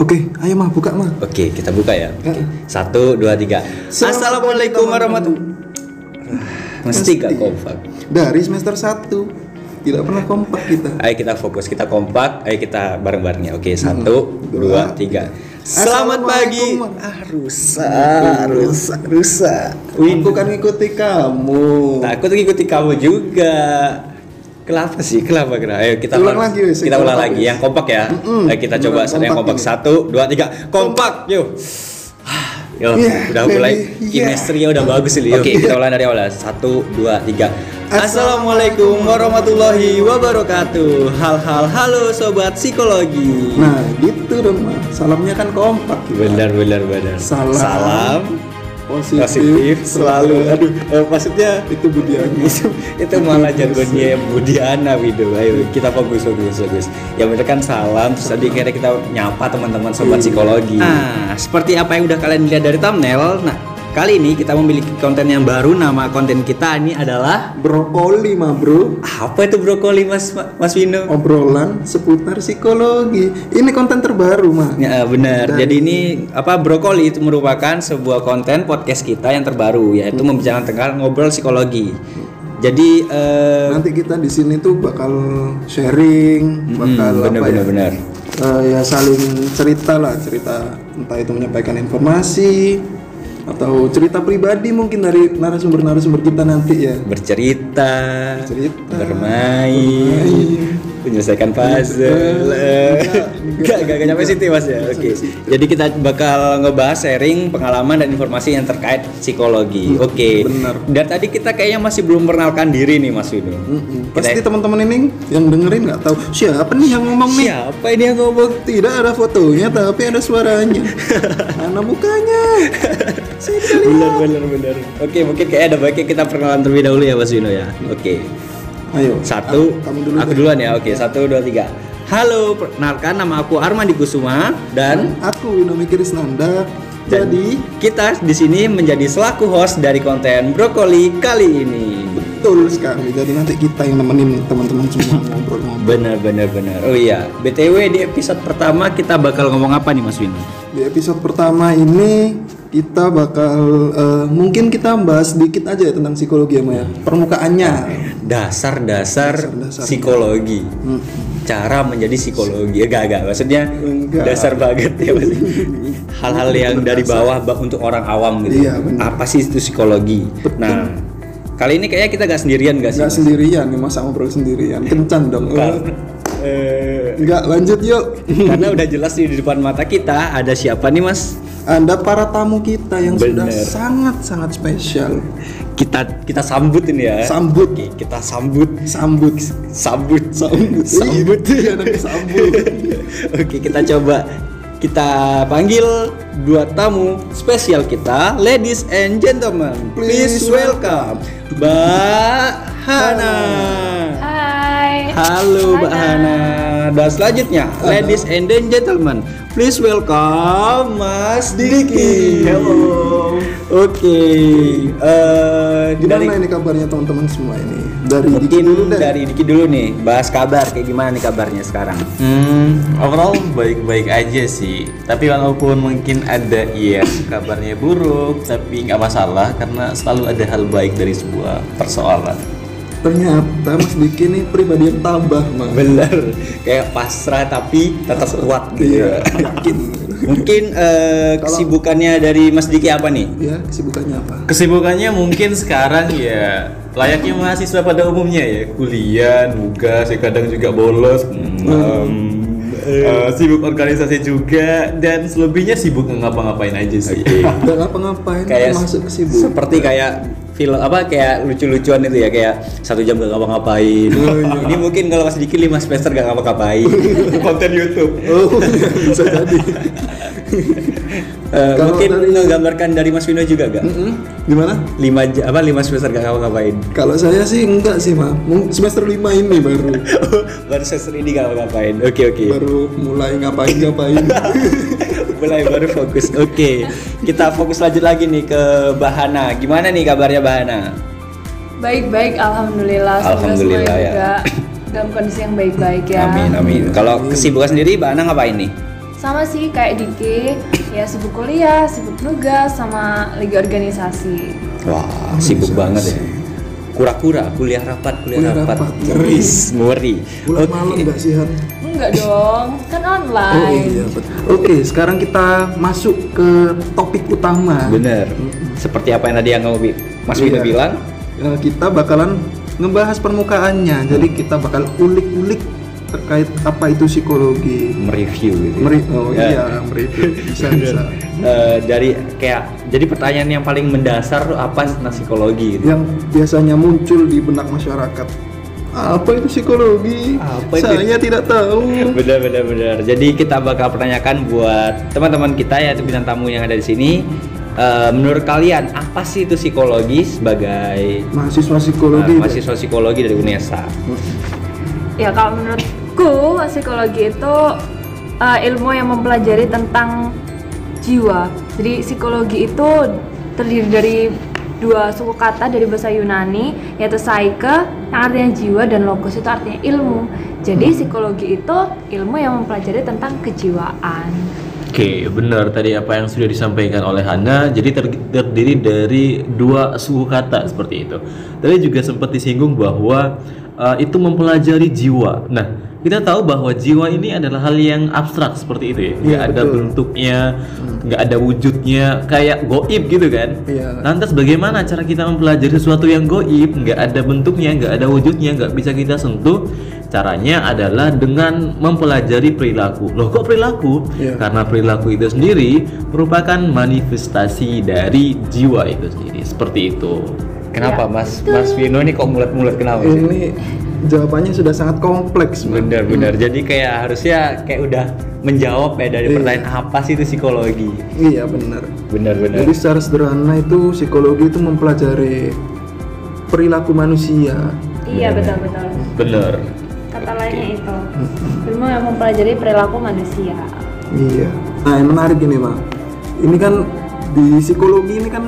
Oke, ayo mah buka mah. Oke, kita buka ya. Heeh. Satu, dua, tiga. Assalamualaikum warahmatullahi Mesti gak kompak. Dari semester 1 tidak pernah kompak kita. Ayo kita fokus, kita kompak. Ayo kita bareng-bareng ya. Oke, satu, dua, tiga. Selamat pagi. Ah, rusak, rusak, rusak. Aku kan ngikuti kamu. Nah, aku tuh ikuti kamu juga. Kenapa sih? Kenapa? Kenapa? Ayo kita Ulang lagi, wes. Kita ulang Kompak, lagi. wes. Yang kompak ya. Mm-mm. Ayo kita coba Beneran yang kompak kompak. ini. Satu, dua, tiga. Kompak. Yuk. Yo, Yeah, udah mulai baby. Yeah. chemistry udah bagus ini. Oke, kita ulang dari awal. Satu, dua, tiga. Assalamualaikum warahmatullahi wabarakatuh. Hal-hal halo sobat psikologi. Nah, gitu dong. Salamnya kan kompak. kita. Benar, benar, benar. Salam. Salam Positif, positif. selalu. Aduh, eh, maksudnya itu budiannya. itu itu malah jargonnya Budiana Wido ayo kita fokus fokus fokus. Ya bener kan salam. Terus tadi kira kita nyapa teman-teman sobat psikologi. Ah seperti apa yang udah kalian lihat dari thumbnail nah kali ini kita memiliki konten yang baru nama konten kita ini adalah Brokoli mah, Bro. apa itu brokoli mas mas Vino Obrolan seputar psikologi. Ini konten terbaru mah. Ya benar. Dan- Jadi ini apa brokoli itu merupakan sebuah konten podcast kita yang terbaru yaitu membicarakan tentang ngobrol psikologi. Jadi eh, Nanti kita di sini tuh bakal sharing, bakal benar apa benar ya? benar. eh, ya saling cerita lah cerita entah itu menyampaikan informasi atau cerita pribadi mungkin dari narasumber-narasumber kita nanti ya. Bercerita, Bercerita, bermain, menyelesaikan puzzle. Enggak, enggak, enggak nyampe situ Mas ya. Oke. Jadi kita bakal ngebahas sharing pengalaman dan informasi yang terkait psikologi. Oke. benar. Dan tadi kita kayaknya masih belum perkenalkan diri nih Mas Wido. Mm-mm. Kita- pasti teman-teman ini yang dengerin nggak tahu siapa nih yang ngomong nih Siapa ini yang ngomong? tidak ada fotonya tapi ada suaranya mana mukanya saya benar benar benar. Oke, mungkin kayak ada baiknya kita perkenalan terlebih dahulu ya Mas Wino ya. Oke. Ayo Satu, kamu dulu aku duluan ya. Oke, satu, dua, tiga. Halo, perkenalkan nama aku Armandi Kusuma dan aku Winomi Krisnanda jadi kita di sini menjadi selaku host dari konten Brokoli kali ini. Betul sekali jadi nanti kita yang nemenin teman-teman semua ngobrol-ngobrol Benar, benar, benar. Oh iya, btw di episode pertama kita bakal ngomong apa nih Mas Wino? Di episode pertama ini kita bakal eh, mungkin kita bahas sedikit aja ya tentang psikologi ya Maya. Permukaannya. Dasar-dasar psikologi. Hmm. Cara menjadi psikologi. Enggak, enggak. Maksudnya Enggak. dasar banget ya Mas. Hal-hal yang dari bawah ba- untuk orang awam gitu. Iya. Apa sih itu psikologi? Nah, kali ini kayaknya kita gak sendirian gak sih? Nggak sendirian nih masa ngobrol sendirian. Kencan dong. Eh, Enggak lanjut yuk. karena udah jelas di depan mata kita ada siapa nih Mas? Anda para tamu kita yang sudah Bener. sangat-sangat spesial. Kita kita sambut ini ya. Sambut. Oke, kita sambut Sambut. sambut Sambut. sambut Iya, sambut. oke kita coba kita panggil dua tamu spesial kita ladies and gentlemen please, Please welcome Hana Hai. Halo Mbak Hana dan selanjutnya ladies and gentlemen please welcome Mas Diki Halo. oke eh dari Gimana ini kabarnya teman-teman semua ini? Dari Diki mungkin dulu deh. dari Diki dulu nih bahas kabar kayak gimana nih kabarnya sekarang Hmm, overall baik-baik aja sih. Tapi walaupun mungkin ada ya kabarnya buruk, tapi nggak masalah karena selalu ada hal baik dari sebuah persoalan. Ternyata Mas Diki ini pribadi yang tabah, Mas. bener kayak pasrah tapi tetap kuat gitu Iya, yakin. mungkin eh, kesibukannya dari Mas Diki apa nih Ya, kesibukannya apa? Kesibukannya mungkin sekarang ya layaknya mahasiswa pada umumnya ya kuliah, nugas, ya kadang juga bolos, em, eh, sibuk organisasi juga dan selebihnya sibuk ngapa-ngapain aja sih. Gak ngapa-ngapain, kayak masuk kesibukan. seperti kayak film apa kayak lucu-lucuan itu ya kayak satu jam gak ngapa-ngapain ini mungkin kalau Mas Diki lima semester gak ngapa-ngapain konten YouTube Oh, bisa jadi. Kalau mungkin dari- ngegambarkan dari Mas Vino juga gak? Mm-mm. Gimana? lima apa lima semester gak ngapa-ngapain Kalau saya sih enggak sih, Ma. Semester 5 ini baru baru semester ini gak ngapa-ngapain oke oke baru mulai ngapain-ngapain. Mulai baru fokus oke kita fokus lanjut lagi nih ke Bahana gimana nih kabarnya Bahana Baik-baik, alhamdulillah. Alhamdulillah, semuanya ya. juga dalam kondisi yang baik-baik ya. amin amin kalau kesibukan sendiri Bahana ngapain nih Sama sih kayak Diki, ya sibuk kuliah, sibuk nugas, sama lagi organisasi. Wah, sibuk banget ya. Kura-kura, kuliah rapat, kuliah, Kuliah rapat. rapat. Ngeri, ngeri. Pulang Oke. malam nggak sih Han? Enggak dong, kan Oh online. iya betul. Oke, sekarang kita masuk ke topik utama. Bener. Seperti apa yang tadi yang kamu Mas Wida Iya. bilang, Eh, kita bakalan ngebahas permukaannya. Jadi kita bakal ulik-ulik terkait apa itu psikologi. mereview gitu. ya. Meri oh Ya. iya, mereview. Bisa bisa. Eh, dari kayak jadi pertanyaan yang paling mendasar tuh apa tentang psikologi gitu. Yang biasanya muncul di benak masyarakat. Apa itu psikologi? Apa itu? Saya tidak tahu. Benar benar benar. Jadi kita bakal pertanyakan buat teman-teman kita ya bintang tamu yang ada di sini. Eh, menurut kalian apa sih itu psikologi sebagai Mahasiswa psikologi. eh, mahasiswa psikologi dari UNESA? Ya kalau menurutku psikologi itu uh, ilmu yang mempelajari tentang jiwa. Jadi psikologi itu terdiri dari dua suku kata dari bahasa Yunani yaitu psyche yang artinya jiwa dan logos itu artinya ilmu. Jadi psikologi itu ilmu yang mempelajari tentang kejiwaan. Oke, benar tadi apa yang sudah disampaikan oleh Hana. Jadi ter- terdiri dari dua suku kata seperti itu. Tadi juga sempat disinggung bahwa uh, itu mempelajari jiwa. Nah, kita tahu bahwa jiwa ini adalah hal yang abstrak seperti itu ya. Nggak Iya, ada betul. bentuknya, nggak ada wujudnya, kayak goib gitu kan. Iya. Lantas bagaimana cara kita mempelajari sesuatu yang goib? Nggak ada bentuknya, nggak ada wujudnya, nggak bisa kita sentuh. Caranya adalah dengan mempelajari perilaku. Loh kok perilaku? Iya. Karena perilaku itu sendiri merupakan manifestasi dari jiwa itu sendiri. Seperti itu. Kenapa Ya, Mas Mas Vino ini kok mulut-mulut kenapa sih? Ini jawabannya sudah sangat kompleks. Bang. Bener-bener. Jadi kayak harusnya kayak udah menjawab ya dari Iya. pertanyaan apa sih itu psikologi? Iya benar. Bener-bener. Jadi secara sederhana itu psikologi itu mempelajari perilaku manusia. Iya betul betul. Bener. Kata lainnya itu ilmu yang mempelajari perilaku manusia. Iya. Nah yang menarik ini bang. Ini kan di psikologi ini kan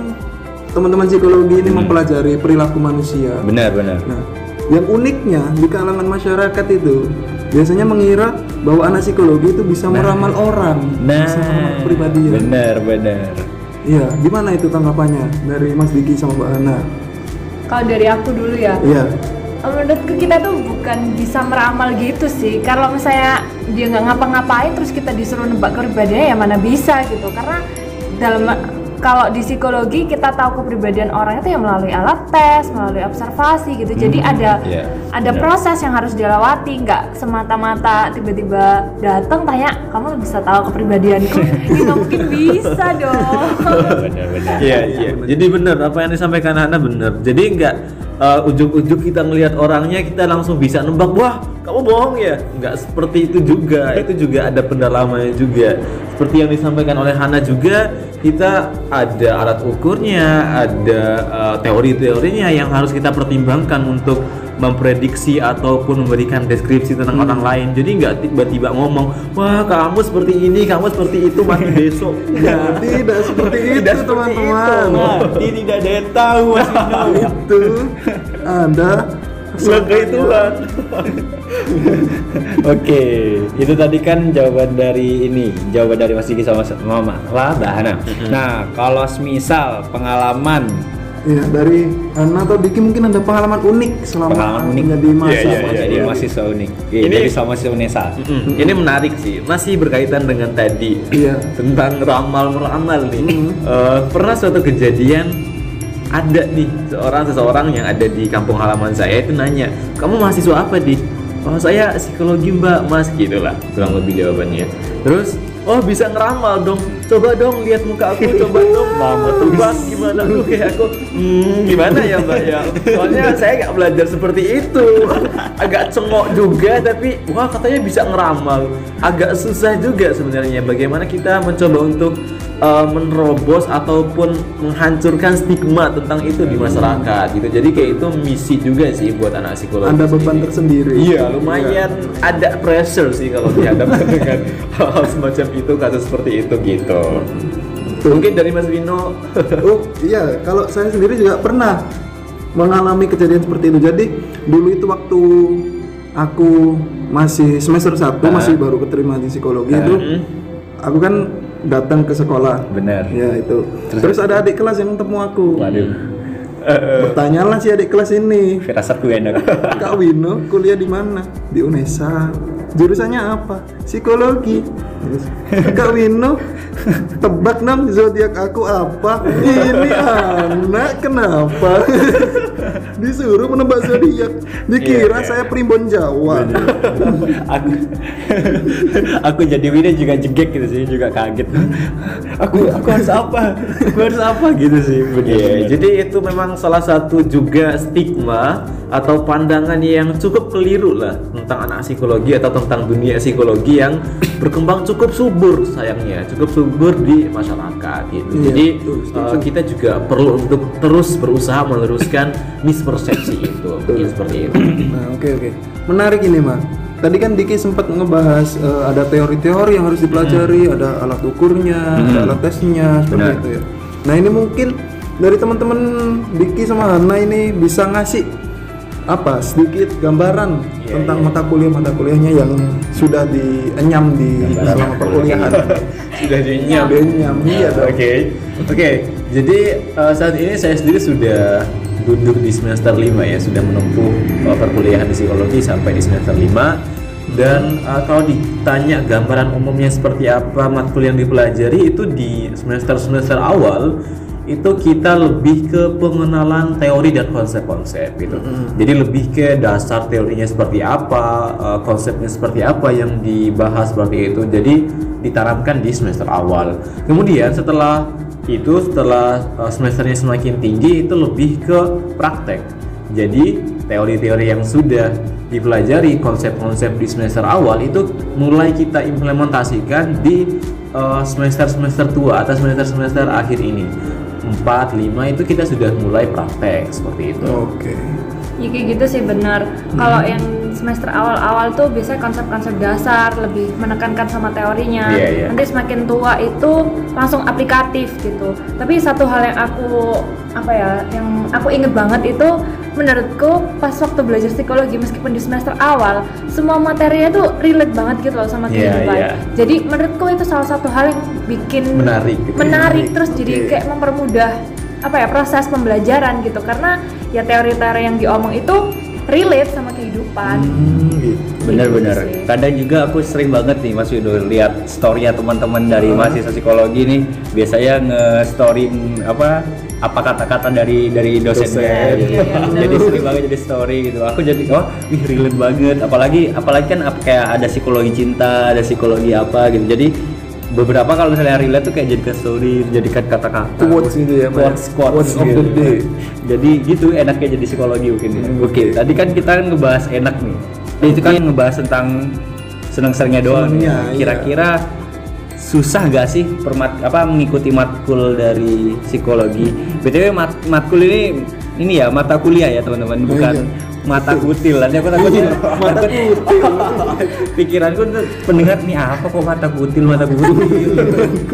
teman-teman psikologi ini mempelajari perilaku manusia. Bener-bener. Nah yang uniknya di kalangan masyarakat itu biasanya mengira bahwa anak psikologi itu bisa meramal orang, bisa meramal Nah, kepribadian. bener-bener. Iya. Gimana itu tanggapannya dari Mas Diki sama Mbak Ana? Kalau dari aku dulu ya, Iya. menurutku kita tuh bukan bisa meramal gitu sih kalau misalnya dia nggak ngapa-ngapain terus kita disuruh nebak kepribadiannya ya mana bisa gitu karena dalam kalau di psikologi kita tahu kepribadian orang itu ya melalui alat tes melalui observasi gitu jadi ada Iya, ada benar. proses yang harus dilewati nggak semata-mata tiba-tiba datang tanya kamu bisa tahu kepribadianku ini nggak mungkin bisa dong. Iya, iya. Jadi benar apa yang disampaikan Hana benar. Jadi nggak uh, ujuk-ujuk kita ngelihat orangnya kita langsung bisa nembak wah kamu bohong ya? Nggak seperti itu juga. Itu juga ada pendalamannya juga. Seperti yang disampaikan oleh Hana juga kita ada alat ukurnya ada uh, teori-teorinya yang harus kita pertimbangkan untuk memprediksi ataupun memberikan deskripsi tentang orang lain. Jadi nggak tiba-tiba ngomong wah kamu seperti ini kamu seperti itu mati besok. Ya, tidak seperti itu Tidak teman-teman. Mati tidak ada yang tahu Mas itu Anda Sebagai Tuhan. Oke, itu tadi kan jawaban dari ini, jawaban dari Mas Diki sama Mama lah, Mbak Hana. Nah, kalau semisal pengalaman ya dari Ana atau Diki mungkin ada pengalaman unik selama pengalaman unik menjadi Iya, mahasiswa. iya, sama iya, jadi iya. mahasiswa unik, Iya, Ini- jadi sama mahasiswa UNESA. Mm, Ini menarik sih, masih berkaitan dengan tadi Iya. tentang ramal meramal nih. Mm. Eh, pernah suatu kejadian ada nih seorang seseorang yang ada di kampung halaman saya itu nanya, kamu mahasiswa apa di? Oh saya psikologi mbak mas gitulah kurang lebih jawabannya. Terus oh bisa ngeramal dong, coba dong lihat muka aku, coba dong mama tebak gimana? Aduh kayak aku, hmm, gimana ya mbak ya? Soalnya saya nggak belajar seperti itu, agak cengok juga tapi wah katanya bisa ngeramal, agak susah juga sebenarnya. Bagaimana kita mencoba untuk uh, menerobos ataupun menghancurkan stigma tentang itu di masyarakat gitu. Jadi kayak itu misi juga sih buat anak psikologi. Ada beban sendiri. tersendiri. Iya, lumayan ada pressure sih kalau dihadapkan dengan hal semacam itu kasus seperti itu gitu. Mungkin dari Mas Vino. Oh iya, kalau saya sendiri juga pernah mengalami kejadian seperti itu. Jadi dulu itu waktu aku masih semester 1 Ah. masih baru keterima di psikologi Ah. itu Hmm. aku kan datang ke sekolah. Bener. Ya itu. Terus, ada adik kelas yang temu aku. Waduh. Bertanyalah si adik kelas ini, Firasatku enak. Kak Wino kuliah di mana? Di Unesa. Jurusannya apa? Psikologi. Terus, Kak Wino, tebak nam zodiak aku apa? Ini anak kenapa? Disuruh menebak zodiak. Dikira Iya, iya. saya primbon Jawa. aku aku jadi Wina juga jegek gitu sih juga kaget aku aku harus apa aku harus apa gitu sih bener, Iya, bener. jadi itu memang salah satu juga stigma atau pandangan yang cukup keliru lah tentang anak psikologi atau tentang dunia psikologi yang berkembang cukup subur sayangnya, cukup subur di masyarakat gitu. Iya, jadi betul, uh, kita juga perlu untuk terus berusaha meluruskan mispersepsi itu, mungkin seperti itu. Nah, oke oke. Menarik ini, Mak. Tadi kan Diki sempat ngebahas eh, ada teori-teori yang harus dipelajari, ada alat ukurnya, ada alat tesnya, seperti Benar. itu ya. Nah, ini mungkin dari teman-teman Diki sama Hana ini bisa ngasih apa sedikit gambaran tentang mata kuliah mata kuliahnya yang sudah dienyam di selama perkuliahan. Sudah dinyam. Dienyam, iya. Oke, oke. Jadi uh, saat ini saya sendiri sudah duduk di semester 5 ya, sudah menempuh uh, perkuliahan di psikologi sampai di semester 5 dan uh, kalau ditanya gambaran umumnya seperti apa matkul yang dipelajari itu di semester-semester awal itu kita lebih ke pengenalan teori dan konsep-konsep gitu. Jadi lebih ke dasar teorinya seperti apa, uh, konsepnya seperti apa yang dibahas seperti itu. Jadi ditanamkan di semester awal. Kemudian setelah itu setelah uh, semesternya semakin tinggi itu lebih ke praktek. Jadi teori-teori yang sudah dipelajari konsep-konsep di semester awal itu mulai kita implementasikan di uh, semester-semester tua atau semester-semester akhir ini. 4, 5 itu kita sudah mulai praktek seperti itu. Oke. Ya kayak gitu sih benar. Kalau yang semester awal-awal tuh biasanya konsep-konsep dasar lebih menekankan sama teorinya. Iya, iya. Nanti semakin tua itu langsung aplikatif gitu. Tapi satu hal yang aku apa ya, yang aku inget banget itu menurutku pas waktu belajar psikologi meskipun di semester awal semua materinya tuh relate banget gitu loh sama Iya, kehidupan. iya. Jadi menurutku itu salah satu hal yang bikin Menarik gitu. menarik terus jadi Oke. kayak mempermudah apa ya proses pembelajaran gitu karena ya teori-teori yang diomong itu relate sama kehidupan. Hmm, gitu. Bener-bener. Gitu sih. Kadang juga aku sering banget nih Mas Wido lihat storynya teman-teman dari mahasiswa psikologi nih biasanya nge-storyin apa apa kata-kata dari dari dosennya Dosen. gitu. Iya, bener. jadi sering banget jadi story gitu. Aku jadi oh wih relate banget. Apalagi apalagi kan kayak ada psikologi cinta, ada psikologi apa gitu. Jadi beberapa kalau misalnya relate tuh kayak jadikan story, jadikan kata-kata. Quotes gitu ya. Quotes, quotes, Quotes of the gitu. day. Jadi gitu enaknya jadi psikologi mungkin. ya. Hmm, Oke, oke. tadi kan kita kan ngebahas enak nih. Itu kan ngebahas tentang seneng-senengnya doang. iya. Susah gak sih permat apa mengikuti matkul dari psikologi? BTW mat, matkul ini ini ya mata kuliah ya teman-teman, bukan iya. Mata kutil. Nanti aku takutnya mata kutil. Pikiranku tuh pendengar nih apa kok mata kutil, mata kutil.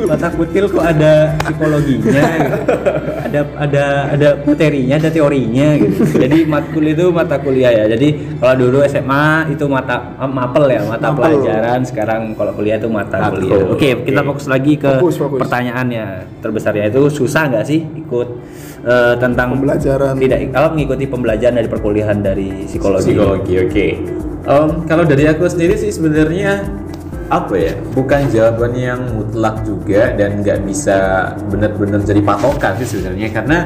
mata kutil kok ada psikologinya. gitu. Ada ada ada materinya, ada teorinya gitu. Jadi matkul itu mata kuliah ya. Jadi kalau dulu SMA itu mata ah, mapel ya, mata Mapel. pelajaran. Sekarang kalau kuliah itu mata kuliah. Oke, kita Oke. fokus lagi ke Fokus, fokus. pertanyaannya terbesarnya itu susah nggak sih ikut eh, tentang Pembelajaran. tidak kalau mengikuti pembelajaran dari perkuliahan dari psikologi. Psikologi, oke. Em, kalau dari aku sendiri sih sebenarnya apa ya? Bukan jawaban yang mutlak juga dan nggak bisa benar-benar jadi patokan sih sebenarnya karena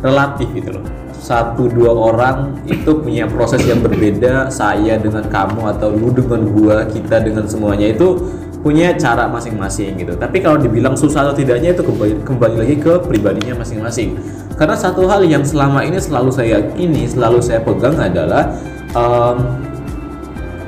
relatif gitu loh. Satu dua orang itu punya proses yang berbeda. Saya dengan kamu atau lu dengan gua, kita dengan semuanya itu punya cara masing-masing gitu. Tapi kalau dibilang susah atau tidaknya itu kembali, kembali lagi ke pribadinya masing-masing. Karena satu hal yang selama ini selalu saya yakini, selalu saya pegang adalah em,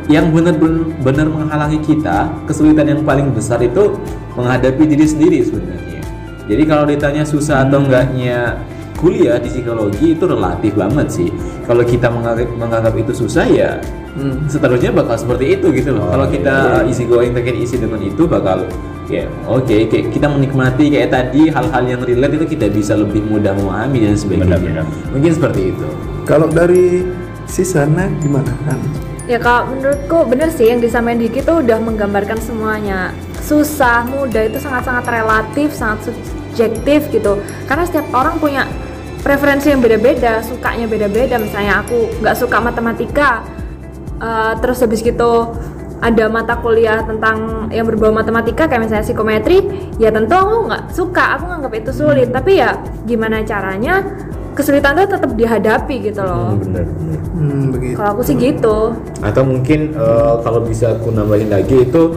yang benar-benar menghalangi kita, kesulitan yang paling besar itu menghadapi diri sendiri sebenarnya. Jadi kalau ditanya susah atau enggaknya kuliah di psikologi itu relatif banget sih. Kalau kita menganggap, menganggap itu susah ya Hmm. seterusnya bakal seperti itu gitu loh. Kalau kita isi going take it easy dengan itu bakal ya oke kayak kita menikmati kayak tadi hal-hal yang relate itu kita bisa lebih mudah memahami dan sebagainya. Benar-benar. Mungkin seperti itu. Kalau dari si sana gimana kan? Ya kalau menurutku bener sih yang disampaikan Diki tuh udah menggambarkan semuanya. susah, mudah itu sangat-sangat relatif, sangat subjektif gitu. Karena setiap orang punya preferensi yang beda-beda, sukanya beda-beda. Misalnya aku nggak suka matematika, eh, terus habis gitu ada mata kuliah tentang yang berbau matematika kayak misalnya psikometri, ya tentu aku nggak suka, aku nganggap itu sulit. Tapi ya gimana caranya kesulitan itu tetap dihadapi gitu loh. bener bener Hmm, begitu. Kalau aku sih gitu. atau mungkin eh, kalau bisa aku nambahin lagi itu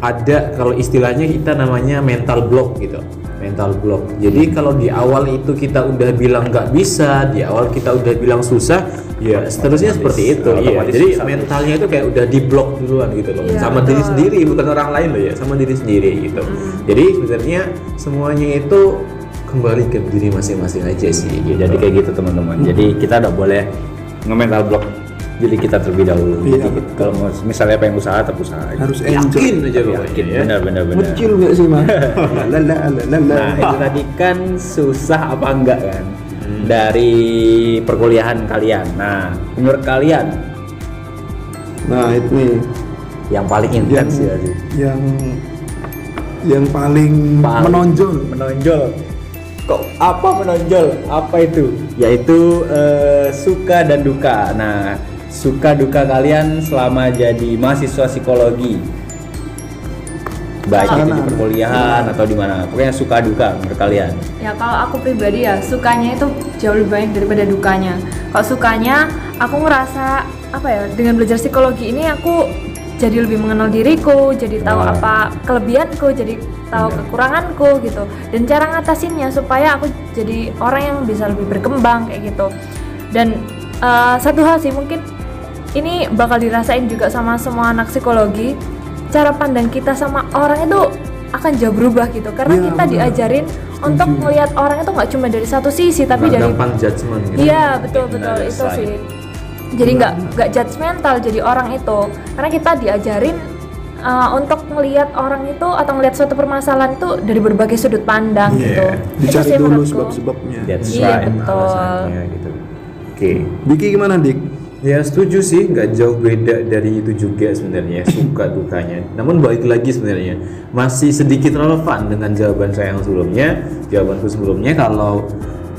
ada kalau istilahnya kita namanya mental block gitu mental block. Jadi kalau di awal itu kita udah bilang nggak bisa di awal kita udah bilang susah ya seterusnya seperti itu. Iya jadi susah. mentalnya itu kayak udah di block duluan gitu loh. Iya, sama diri betul. sendiri bukan orang lain loh ya sama diri sendiri gitu. Jadi sebenarnya semuanya itu kembali ke diri masing-masing aja sih gitu. jadi kayak gitu teman-teman. Jadi kita udah boleh nge-mental block diri kita terlebih dahulu Iya, jadi kalau mau misalnya pengen usaha tetap usaha Harus yakin enjoy. aja pokoknya yakin ya. benar benar benar Kecil nggak sih mas? Lala, lala, Nah itu tadi kan susah apa enggak kan dari perkuliahan kalian. Nah menurut kalian Nah itu nih yang paling yang intens ya sih? yang yang paling, Paling menonjol. Menonjol. Kok apa menonjol? Apa itu? Yaitu eh, suka dan duka. Nah suka duka kalian selama jadi mahasiswa psikologi baik itu di perkuliahan atau di mana pokoknya suka duka menurut kalian Ya kalau aku pribadi ya sukanya itu jauh lebih banyak daripada dukanya. Kalau sukanya aku ngerasa apa ya dengan belajar psikologi ini aku jadi lebih mengenal diriku, jadi tahu Wah. apa kelebihanku, jadi tahu Benar. kekuranganku gitu. Dan cara ngatasinnya supaya aku jadi orang yang bisa lebih berkembang kayak gitu. Dan eh, satu hal sih mungkin ini bakal dirasain juga sama semua anak psikologi. Cara pandang kita sama orang itu akan jauh berubah gitu karena Iya, kita benar. diajarin untuk melihat orang itu nggak cuma dari satu sisi tapi Nggak dari gampang judgement gitu iya betul betul Another itu side. sih jadi nggak nggak judgmental jadi orang itu karena kita diajarin uh, untuk melihat orang itu atau melihat suatu permasalahan itu dari berbagai sudut pandang gitu itu Iya. Dicari sih dulu sebab-sebabnya. Iya, right betul. alasannya gitu oke Diki gimana dik? Ya setuju sih, nggak jauh beda dari itu juga sebenarnya suka dukanya. Namun balik lagi sebenarnya masih sedikit relevan dengan jawaban saya yang sebelumnya. Jawabanku sebelumnya kalau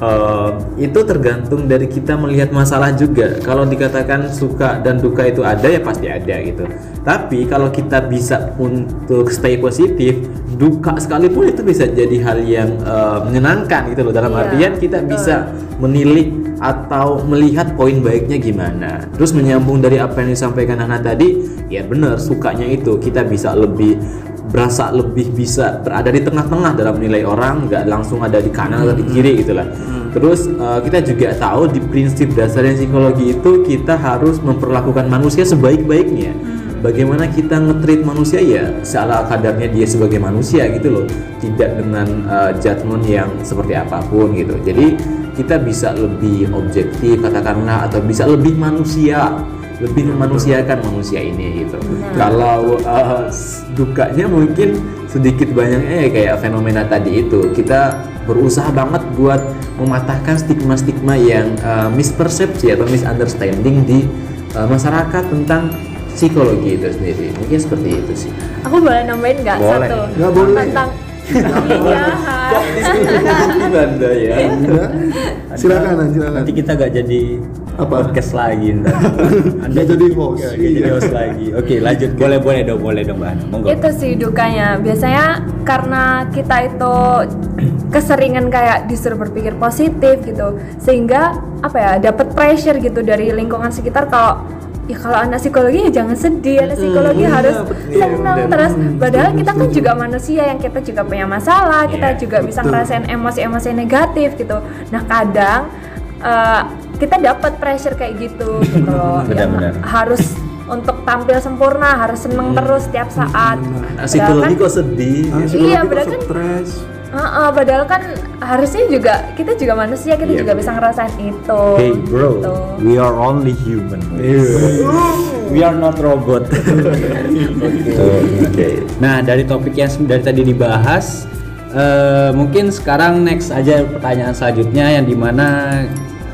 eh, itu tergantung dari kita melihat masalah juga. Kalau dikatakan suka dan duka itu ada ya pasti ada gitu. Tapi kalau kita bisa untuk stay positif, duka sekalipun itu bisa jadi hal yang eh, menyenangkan gitu loh. Dalam Iya, artian kita betul. bisa menilik atau melihat poin baiknya gimana. Terus menyambung dari apa yang disampaikan Hana tadi, ya benar sukanya itu kita bisa lebih berasa lebih bisa berada di tengah-tengah dalam menilai orang, nggak langsung ada di kanan atau di kiri gitu lah. Terus eh, kita juga tahu di prinsip dasarnya psikologi itu kita harus memperlakukan manusia sebaik-baiknya. Bagaimana kita nge-treat manusia? Ya seala kadarnya dia sebagai manusia gitu loh, tidak dengan eh, judgement yang seperti apa pun gitu. Jadi kita bisa lebih objektif katakanlah atau bisa lebih manusia. Lebih memanusiakan manusia ini gitu. Kalau uh, dukanya mungkin sedikit banyaknya ya kayak fenomena tadi itu. Kita berusaha banget buat mematahkan stigma-stigma yang uh, mispersepsi atau misunderstanding di uh, masyarakat tentang psikologi itu sendiri. Mungkin seperti itu sih. Aku boleh nambahin nggak Boleh. satu? Nggak boleh. tentang iya Anda ya. Silakan, nanti kita gak jadi Apa? podcast lagi ntar Nggak jadi host. Jadi Iya. host lagi. Oke lanjut. Boleh boleh dong boleh dong mbak monggo. Itu sih dukanya. Biasanya karena kita itu keseringan kayak disuruh berpikir positif gitu. Sehingga apa ya dapat pressure gitu dari lingkungan sekitar kalau ya kalau anak psikologi ya jangan sedih anak psikologi iya, harus betul. senang Iya, terus betul. padahal kita kan juga manusia yang kita juga punya masalah kita Iya, juga bisa betul. ngerasain emosi-emosi negatif gitu nah kadang eh, kita dapat pressure kayak gitu gitu loh Benar-benar. harus untuk tampil sempurna harus seneng terus setiap saat Nah, psikologi kan- kok sedih Ah, Iya, padahal kan- stres. Heeh, padahal kan harusnya juga kita juga manusia kita Iya, juga bisa ngerasain itu. Hey bro, Gitu. we are only human. we are not robot. Oke. Nah dari topik yang dari tadi dibahas, eh, mungkin sekarang next aja pertanyaan selanjutnya yang di mana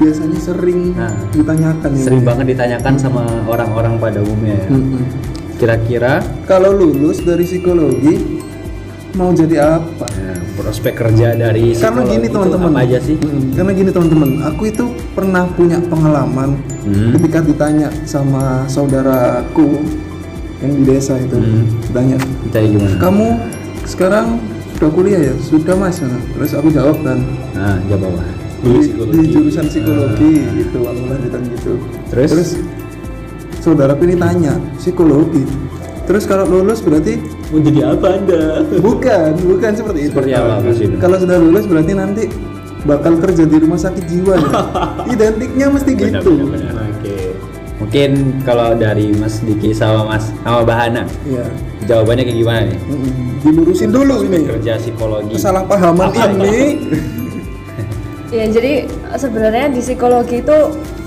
Biasanya sering Nah. ditanyakan ya. sering banget ditanyakan sama orang-orang pada umumnya. ya. Kira-kira Kalau lulus dari psikologi mau jadi apa? Nah, prospek kerja dari karena gini teman-teman. aja sih? Mm, karena gini teman-teman. Aku itu pernah punya pengalaman Hmm. ketika ditanya sama saudaraku yang di desa itu. Hmm. ditanya gimana? Kamu sekarang sudah kuliah ya? Sudah mas. Terus aku jawab kan nah jawab apa? Di, di jurusan psikologi gitu aku lanjutan gitu. Terus? saudaraku ini tanya psikologi terus kalau lulus berarti? Mau jadi apa anda? Bukan bukan seperti itu. Seperti apa, Mas Inu? kalau sudah lulus berarti nanti bakal kerja di rumah sakit jiwa. Ya identiknya mesti gitu. oke. Mungkin kalau dari Mas Diki sama Mas sama Bahana Iya. jawabannya kayak gimana nih? Dilurusin dulu ini. Kerja psikologi. Kesalahpahaman ini. Ya jadi sebenarnya di psikologi itu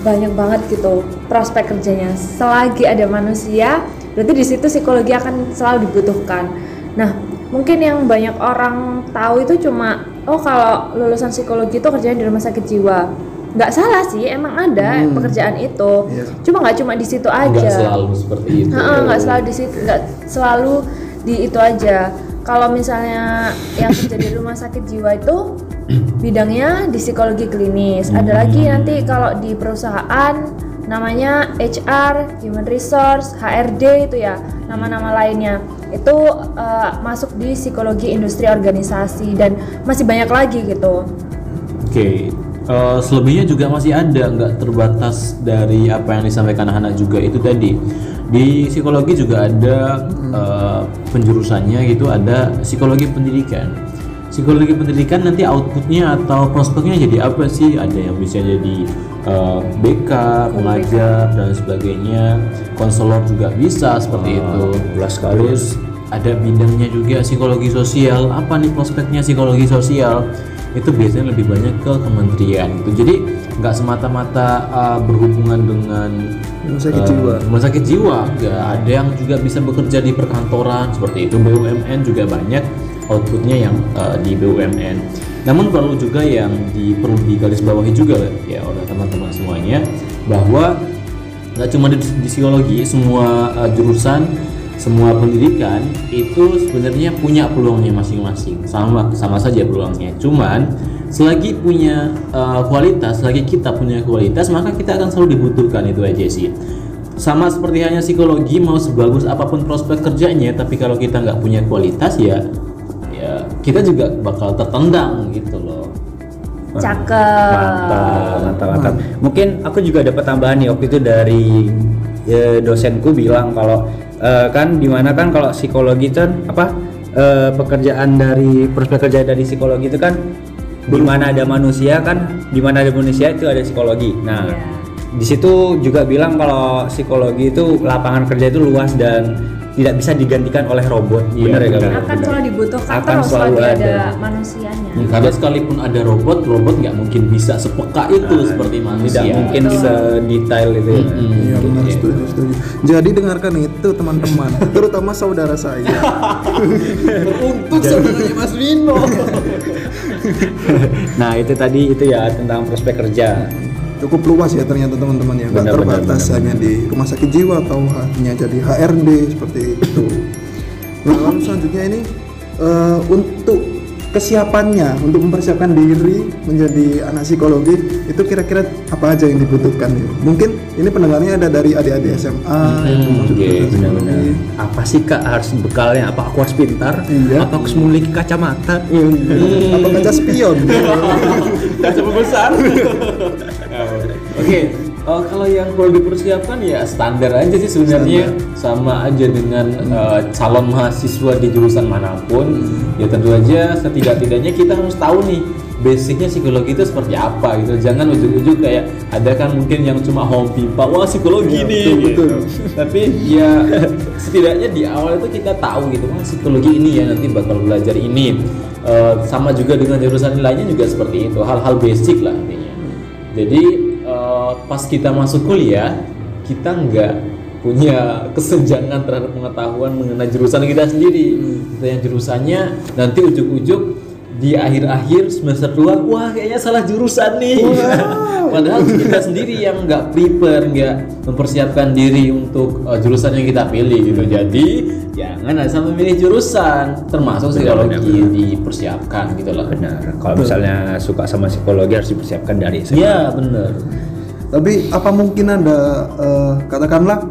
banyak banget gitu prospek kerjanya. Selagi ada manusia, berarti di situ psikologi akan selalu dibutuhkan. Nah, mungkin yang banyak orang tahu itu cuma oh kalau lulusan psikologi itu kerjanya di rumah sakit jiwa. Nggak salah sih, emang ada pekerjaan itu. Iya. Cuma nggak cuma di situ aja. nggak selalu seperti itu Heeh, nggak selalu di situ nggak selalu di itu aja kalau misalnya yang kerja di rumah sakit jiwa itu bidangnya di psikologi klinis ada lagi nanti kalau di perusahaan namanya HR human resource HRD itu ya nama-nama lainnya itu eh, masuk di psikologi industri organisasi dan masih banyak lagi gitu Oke, eh, selebihnya juga masih ada, nggak terbatas dari apa yang disampaikan anak juga itu tadi. Di psikologi juga ada eh, penjurusannya gitu, ada psikologi pendidikan. Psikologi pendidikan nanti outputnya atau prospeknya jadi apa sih? Ada yang bisa jadi eh, BK, pengajar dan sebagainya, konselor juga bisa seperti itu. jelas sekali. Terus ada bidangnya juga psikologi sosial. Apa nih prospeknya psikologi sosial? Itu biasanya lebih banyak ke kementerian gitu. Jadi nggak semata-mata uh, berhubungan dengan rumah sakit uh, jiwa rumah sakit jiwa. Nggak ada yang juga bisa bekerja di perkantoran seperti itu. BUMN juga banyak outputnya yang uh, di BUMN. Namun perlu juga yang di, perlu digarisbawahi juga ya oleh teman-teman semuanya bahwa nggak cuma di, di psikologi semua uh, jurusan semua pendidikan itu sebenarnya punya peluangnya masing-masing. Sama sama saja peluangnya. Cuman selagi punya uh, kualitas selagi kita punya kualitas maka kita akan selalu dibutuhkan itu aja sih. Sama seperti hanya psikologi mau sebagus apa pun prospek kerjanya tapi kalau kita nggak punya kualitas ya ya kita juga bakal tertendang gitu loh. Cakep. Mantap mantap mantap. Mungkin aku juga dapat tambahan nih waktu itu dari eh, dosenku bilang kalau eh, kan di mana kan kalau psikologi itu kan apa eh, pekerjaan dari prospek kerja dari psikologi itu kan di mana ada manusia kan di mana ada manusia itu ada psikologi. Nah Iya. di situ juga bilang kalau psikologi itu lapangan kerja itu luas dan tidak bisa digantikan oleh robot Iya, benar ya benar. Kak? akan selalu dibutuhkan Akan terus selalu ada, ada. manusianya karena sekalipun ada robot robot nggak mungkin bisa sepeka itu seperti manusia tidak mungkin sedetail itu ya. Mm-mm. Iya benar Gitu. setuju setuju. Jadi dengarkan itu teman-teman, terutama saudara saya. untuk saudaranya Mas Vino Nah itu tadi itu ya tentang prospek kerja. Cukup luas ya ternyata teman-teman ya, nggak Benar, benar, terbatas benar, hanya di rumah sakit jiwa atau hanya jadi HRD seperti itu. Nah lalu selanjutnya ini eh, untuk kesiapannya untuk mempersiapkan diri menjadi anak psikologi itu kira-kira apa aja yang dibutuhkan ya? Mungkin ini pendengarnya ada dari adik-adik SMA yang mau masuk Oke, jurusan benar-benar. psikologi. Apa sih kak harus bekalnya? Apa aku harus pintar? Iya. Apa aku harus memiliki kacamata? Apa kaca spion? kaca besar oke oh, kalau yang perlu dipersiapkan ya standar aja sih sebenarnya. Sama aja dengan eh, calon mahasiswa di jurusan mana pun. Ya tentu aja setidak-tidaknya kita harus tahu nih basicnya psikologi itu seperti apa gitu. Jangan ujuk-ujuk kayak ada kan mungkin yang cuma hobi pak. Wah psikologi Iya, nih betul, betul. gitu. tapi ya setidaknya di awal itu kita tahu gitu wah psikologi ini ya nanti bakal belajar ini. Eh, sama juga dengan jurusan lainnya juga seperti itu. Hal-hal basic lah intinya. Jadi pas kita masuk kuliah kita nggak punya kesenjangan terhadap pengetahuan mengenai jurusan kita sendiri. Kita yang jurusannya nanti ujuk-ujuk di akhir-akhir semester 2 wah kayaknya salah jurusan nih. Padahal kita sendiri yang nggak prepare nggak mempersiapkan diri untuk uh, jurusan yang kita pilih gitu. Jadi jangan asal memilih jurusan termasuk psikologi dipersiapkan gitu loh. Benar. Kalau misalnya suka sama psikologi harus dipersiapkan dari SMA. iya bener Tapi apa mungkin ada eh, katakanlah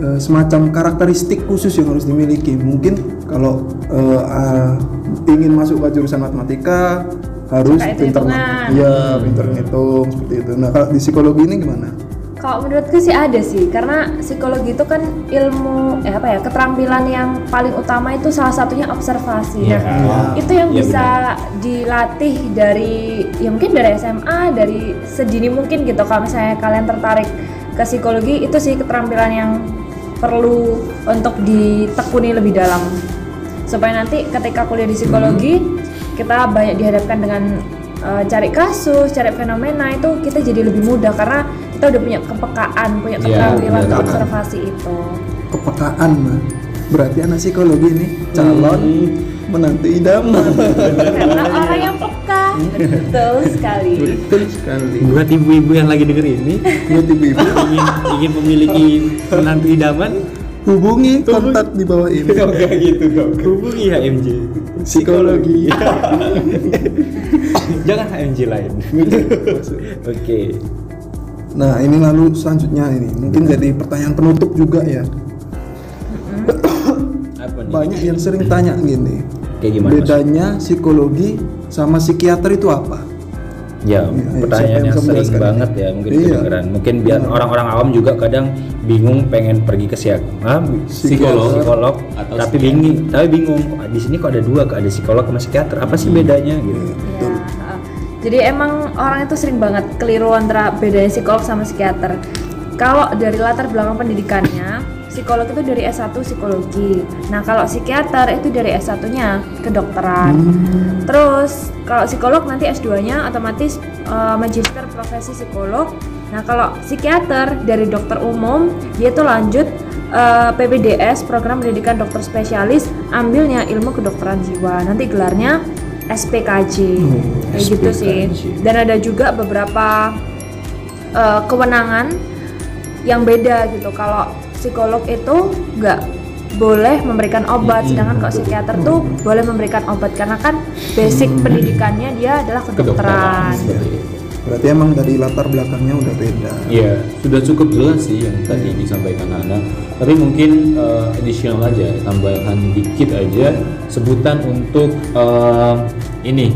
eh, semacam karakteristik khusus yang harus dimiliki? Mungkin kalau eh, ah, ingin masuk ke jurusan matematika harus pintar. Iya, pintar ngitung seperti itu. Nah, kalau di psikologi ini gimana? Kalau menurutku sih ada sih, karena psikologi itu kan ilmu eh apa ya keterampilan yang paling utama itu salah satunya observasi. Iya. Nah, itu yang Iya, bisa dilatih dari ya mungkin dari SMA, dari sedini mungkin gitu. Kalau misalnya kalian tertarik ke psikologi, itu sih keterampilan yang perlu untuk ditekuni lebih dalam supaya nanti ketika kuliah di psikologi kita banyak dihadapkan dengan uh, cari kasus, cari fenomena itu kita jadi lebih mudah karena kita udah punya kepekaan, punya Iya, keterampilan untuk observasi itu. Kepekaan, mah. Berarti anak psikologi ini calon menantu idaman. karena orang yang peka, betul sekali. Betul sekali. buat ibu-ibu yang lagi denger ini Buat ibu-ibu ingin ingin memiliki menantu idaman hubungi kontak di bawah ini. Oke gitu dong. Hubungi HMJ Psikologi. Jangan HMJ lain. Oke. Nah, ini lalu selanjutnya ini mungkin jadi pertanyaan penutup juga ya. Apa nih? Banyak yang sering tanya gini. Kayak gimana? Bedanya psikologi sama psikiater itu apa? Ya, Iya, pertanyaan yang sering banget ini? ya mungkin Iya. kedengeran. Mungkin biar orang-orang awam juga kadang bingung pengen pergi ke psiak, ah, psikolog, psikolog, Atau tapi psikiater. bingung, tapi bingung di sini kok ada dua, kok ada psikolog sama psikiater. Apa sih bedanya gitu? Ya, jadi emang orang itu sering banget keliru antara bedanya psikolog sama psikiater. Kalau dari latar belakang pendidikannya, psikolog itu dari S1 psikologi. Nah, kalau psikiater itu dari S1-nya kedokteran. Terus kalau psikolog nanti S2-nya otomatis uh, magister profesi psikolog. Nah, kalau psikiater dari dokter umum, dia tuh lanjut uh, PPDS program pendidikan dokter spesialis, ambilnya ilmu kedokteran jiwa. Nanti gelarnya SPKJ. Kayak gitu sih. Dan ada juga beberapa uh, kewenangan yang beda gitu. Kalau psikolog itu nggak boleh memberikan obat, sedangkan kalau psikiater tuh boleh memberikan obat karena kan basic pendidikannya dia adalah kedokteran. itu. Berarti emang dari latar belakangnya udah beda. Iya, sudah cukup jelas sih yang tadi disampaikan Ana. Tapi mungkin eh, additional aja, tambahan dikit aja sebutan untuk eh, ini.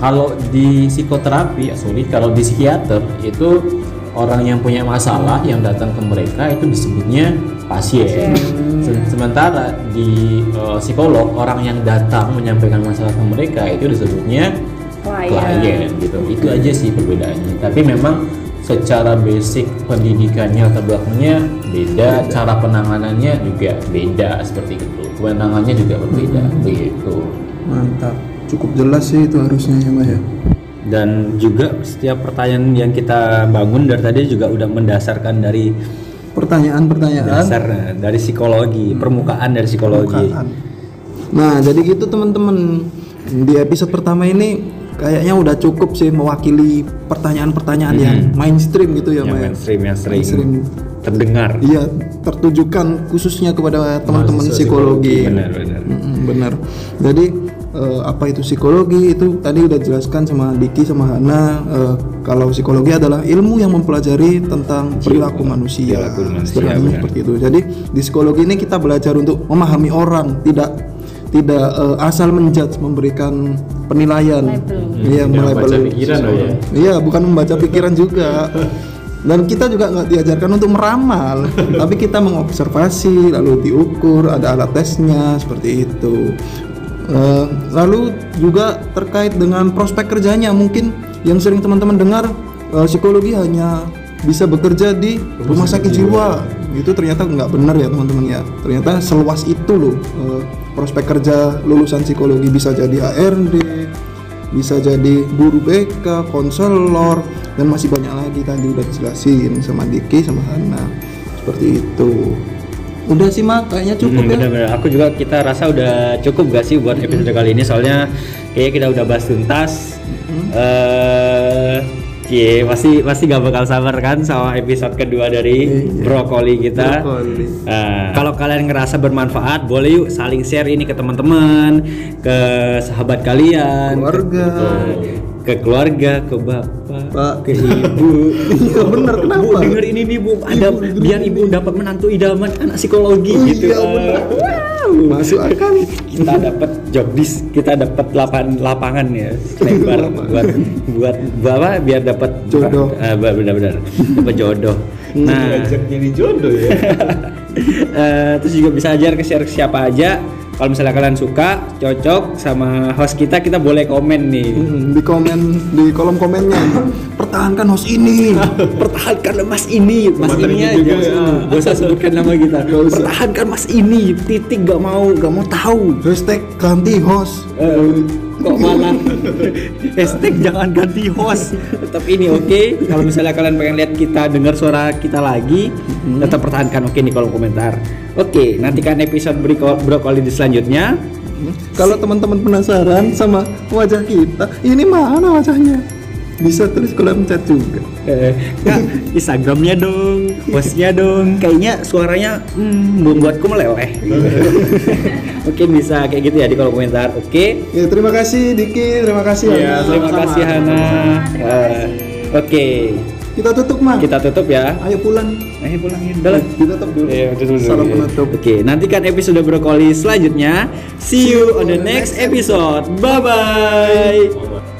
Kalau di psikoterapi, ya sorry, kalau di psikiater itu orang yang punya masalah yang datang ke mereka itu disebutnya pasien. Se- Sementara di eh, psikolog orang yang datang menyampaikan masalah ke mereka itu disebutnya Klien. klien gitu itu aja sih perbedaannya tapi memang secara basic pendidikannya atau belakangnya beda cara penanganannya juga beda seperti itu kewenangannya juga berbeda begitu Mantap. Cukup jelas sih itu harusnya ya, Mbak ya. Dan juga setiap pertanyaan yang kita bangun dari tadi juga udah mendasarkan dari Pertanyaan-pertanyaan dasar eh, dari psikologi, permukaan dari psikologi. permukaan. Nah, jadi gitu teman-teman. Di episode pertama ini kayaknya udah cukup sih mewakili pertanyaan-pertanyaan yang mainstream gitu ya, Yang ya. mainstream yang sering Mainstream. terdengar. Iya, tertujukan khususnya kepada teman-teman Mahasiswa psikologi. Benar, benar. Benar. Jadi eh, apa itu psikologi itu tadi udah jelaskan sama Diki sama Hana eh, kalau psikologi adalah ilmu yang mempelajari tentang perilaku manusia. perilaku manusia, seperti itu. Jadi di psikologi ini kita belajar untuk memahami orang, tidak tidak eh, asal menjudge memberikan penilaian. Iya, Tidak membaca melabel pikiran loh ya. Iya, bukan membaca pikiran juga. Dan kita juga nggak diajarkan untuk meramal, tapi kita mengobservasi, lalu diukur, ada alat tesnya seperti itu. Eh, lalu juga terkait dengan prospek kerjanya, mungkin yang sering teman-teman dengar eh, psikologi hanya bisa bekerja di rumah sakit jiwa. Itu ternyata nggak benar ya teman-teman ya. Ternyata seluas itu loh eh, prospek kerja lulusan psikologi bisa jadi HRD, bisa jadi guru BK, konselor, dan masih banyak lagi tadi udah dijelasin sama Diki sama Hana seperti itu. Udah sih mak, kayaknya cukup Hmm, ya. bener-bener. Aku juga kita rasa udah cukup gak sih buat episode kali ini soalnya kayaknya kita udah bahas tuntas. Eh, Cie, pasti pasti gak bakal sabar kan sama episode kedua dari Iya. brokoli kita. Brokoli. Nah, kalau kalian ngerasa bermanfaat, boleh yuk saling share ini ke teman-teman, ke sahabat kalian, Keluarga. ke, ke keluarga, ke bapak, Pak. ke ibu. Iya bener kenapa? Bu denger ini nih Bu, ada biar ibu dapat menantu idaman anak psikologi Oh, gitu. iya, bener. Wow. Masuk akal. Kita dapat job dis, kita dapat lapangan lapangan ya lebar buat buat buat apa biar dapat Jodoh. Eh, benar-benar dapat jodoh. Nah, Ngajak jadi jodoh ya. eh, terus juga bisa ajar ke share ke siapa aja. Kalau misalnya kalian suka, cocok sama host kita, kita boleh komen nih. Hmm, di komen di kolom komennya. Pertahankan host ini. Pertahankan mas ini. Mas Materi ini juga aja. ya. gak usah sebutkan nama kita. Usah. pertahankan mas ini. Titik gak mau gak mau tahu. Hashtag ganti host. Eh, kok malah? Hashtag jangan ganti host. Tetap ini oke? Kalau misalnya kalian pengen lihat kita dengar suara kita lagi tetap pertahankan oke di kolom komentar. Oke nantikan episode brokoli di selanjutnya. Kalau teman-teman penasaran sama wajah kita ini mana wajahnya bisa tulis kolom chat juga Eh, Kak, Instagramnya dong, hostnya dong. Kayaknya suaranya hmm, membuatku meleleh. Mungkin bisa kayak gitu ya di kolom komentar. Oke. ya terima kasih Diki terima kasih Ya, Hana. terima kasih Hana. Terima Eh, kasih. Oke, kita tutup mah kita tutup ya. ayo pulang Ayo pulang ya. Udah lah. ditutup dulu Iya, tutup dulu. salam penutup Oke, nantikan episode brokoli selanjutnya. See you on the next episode. Bye bye.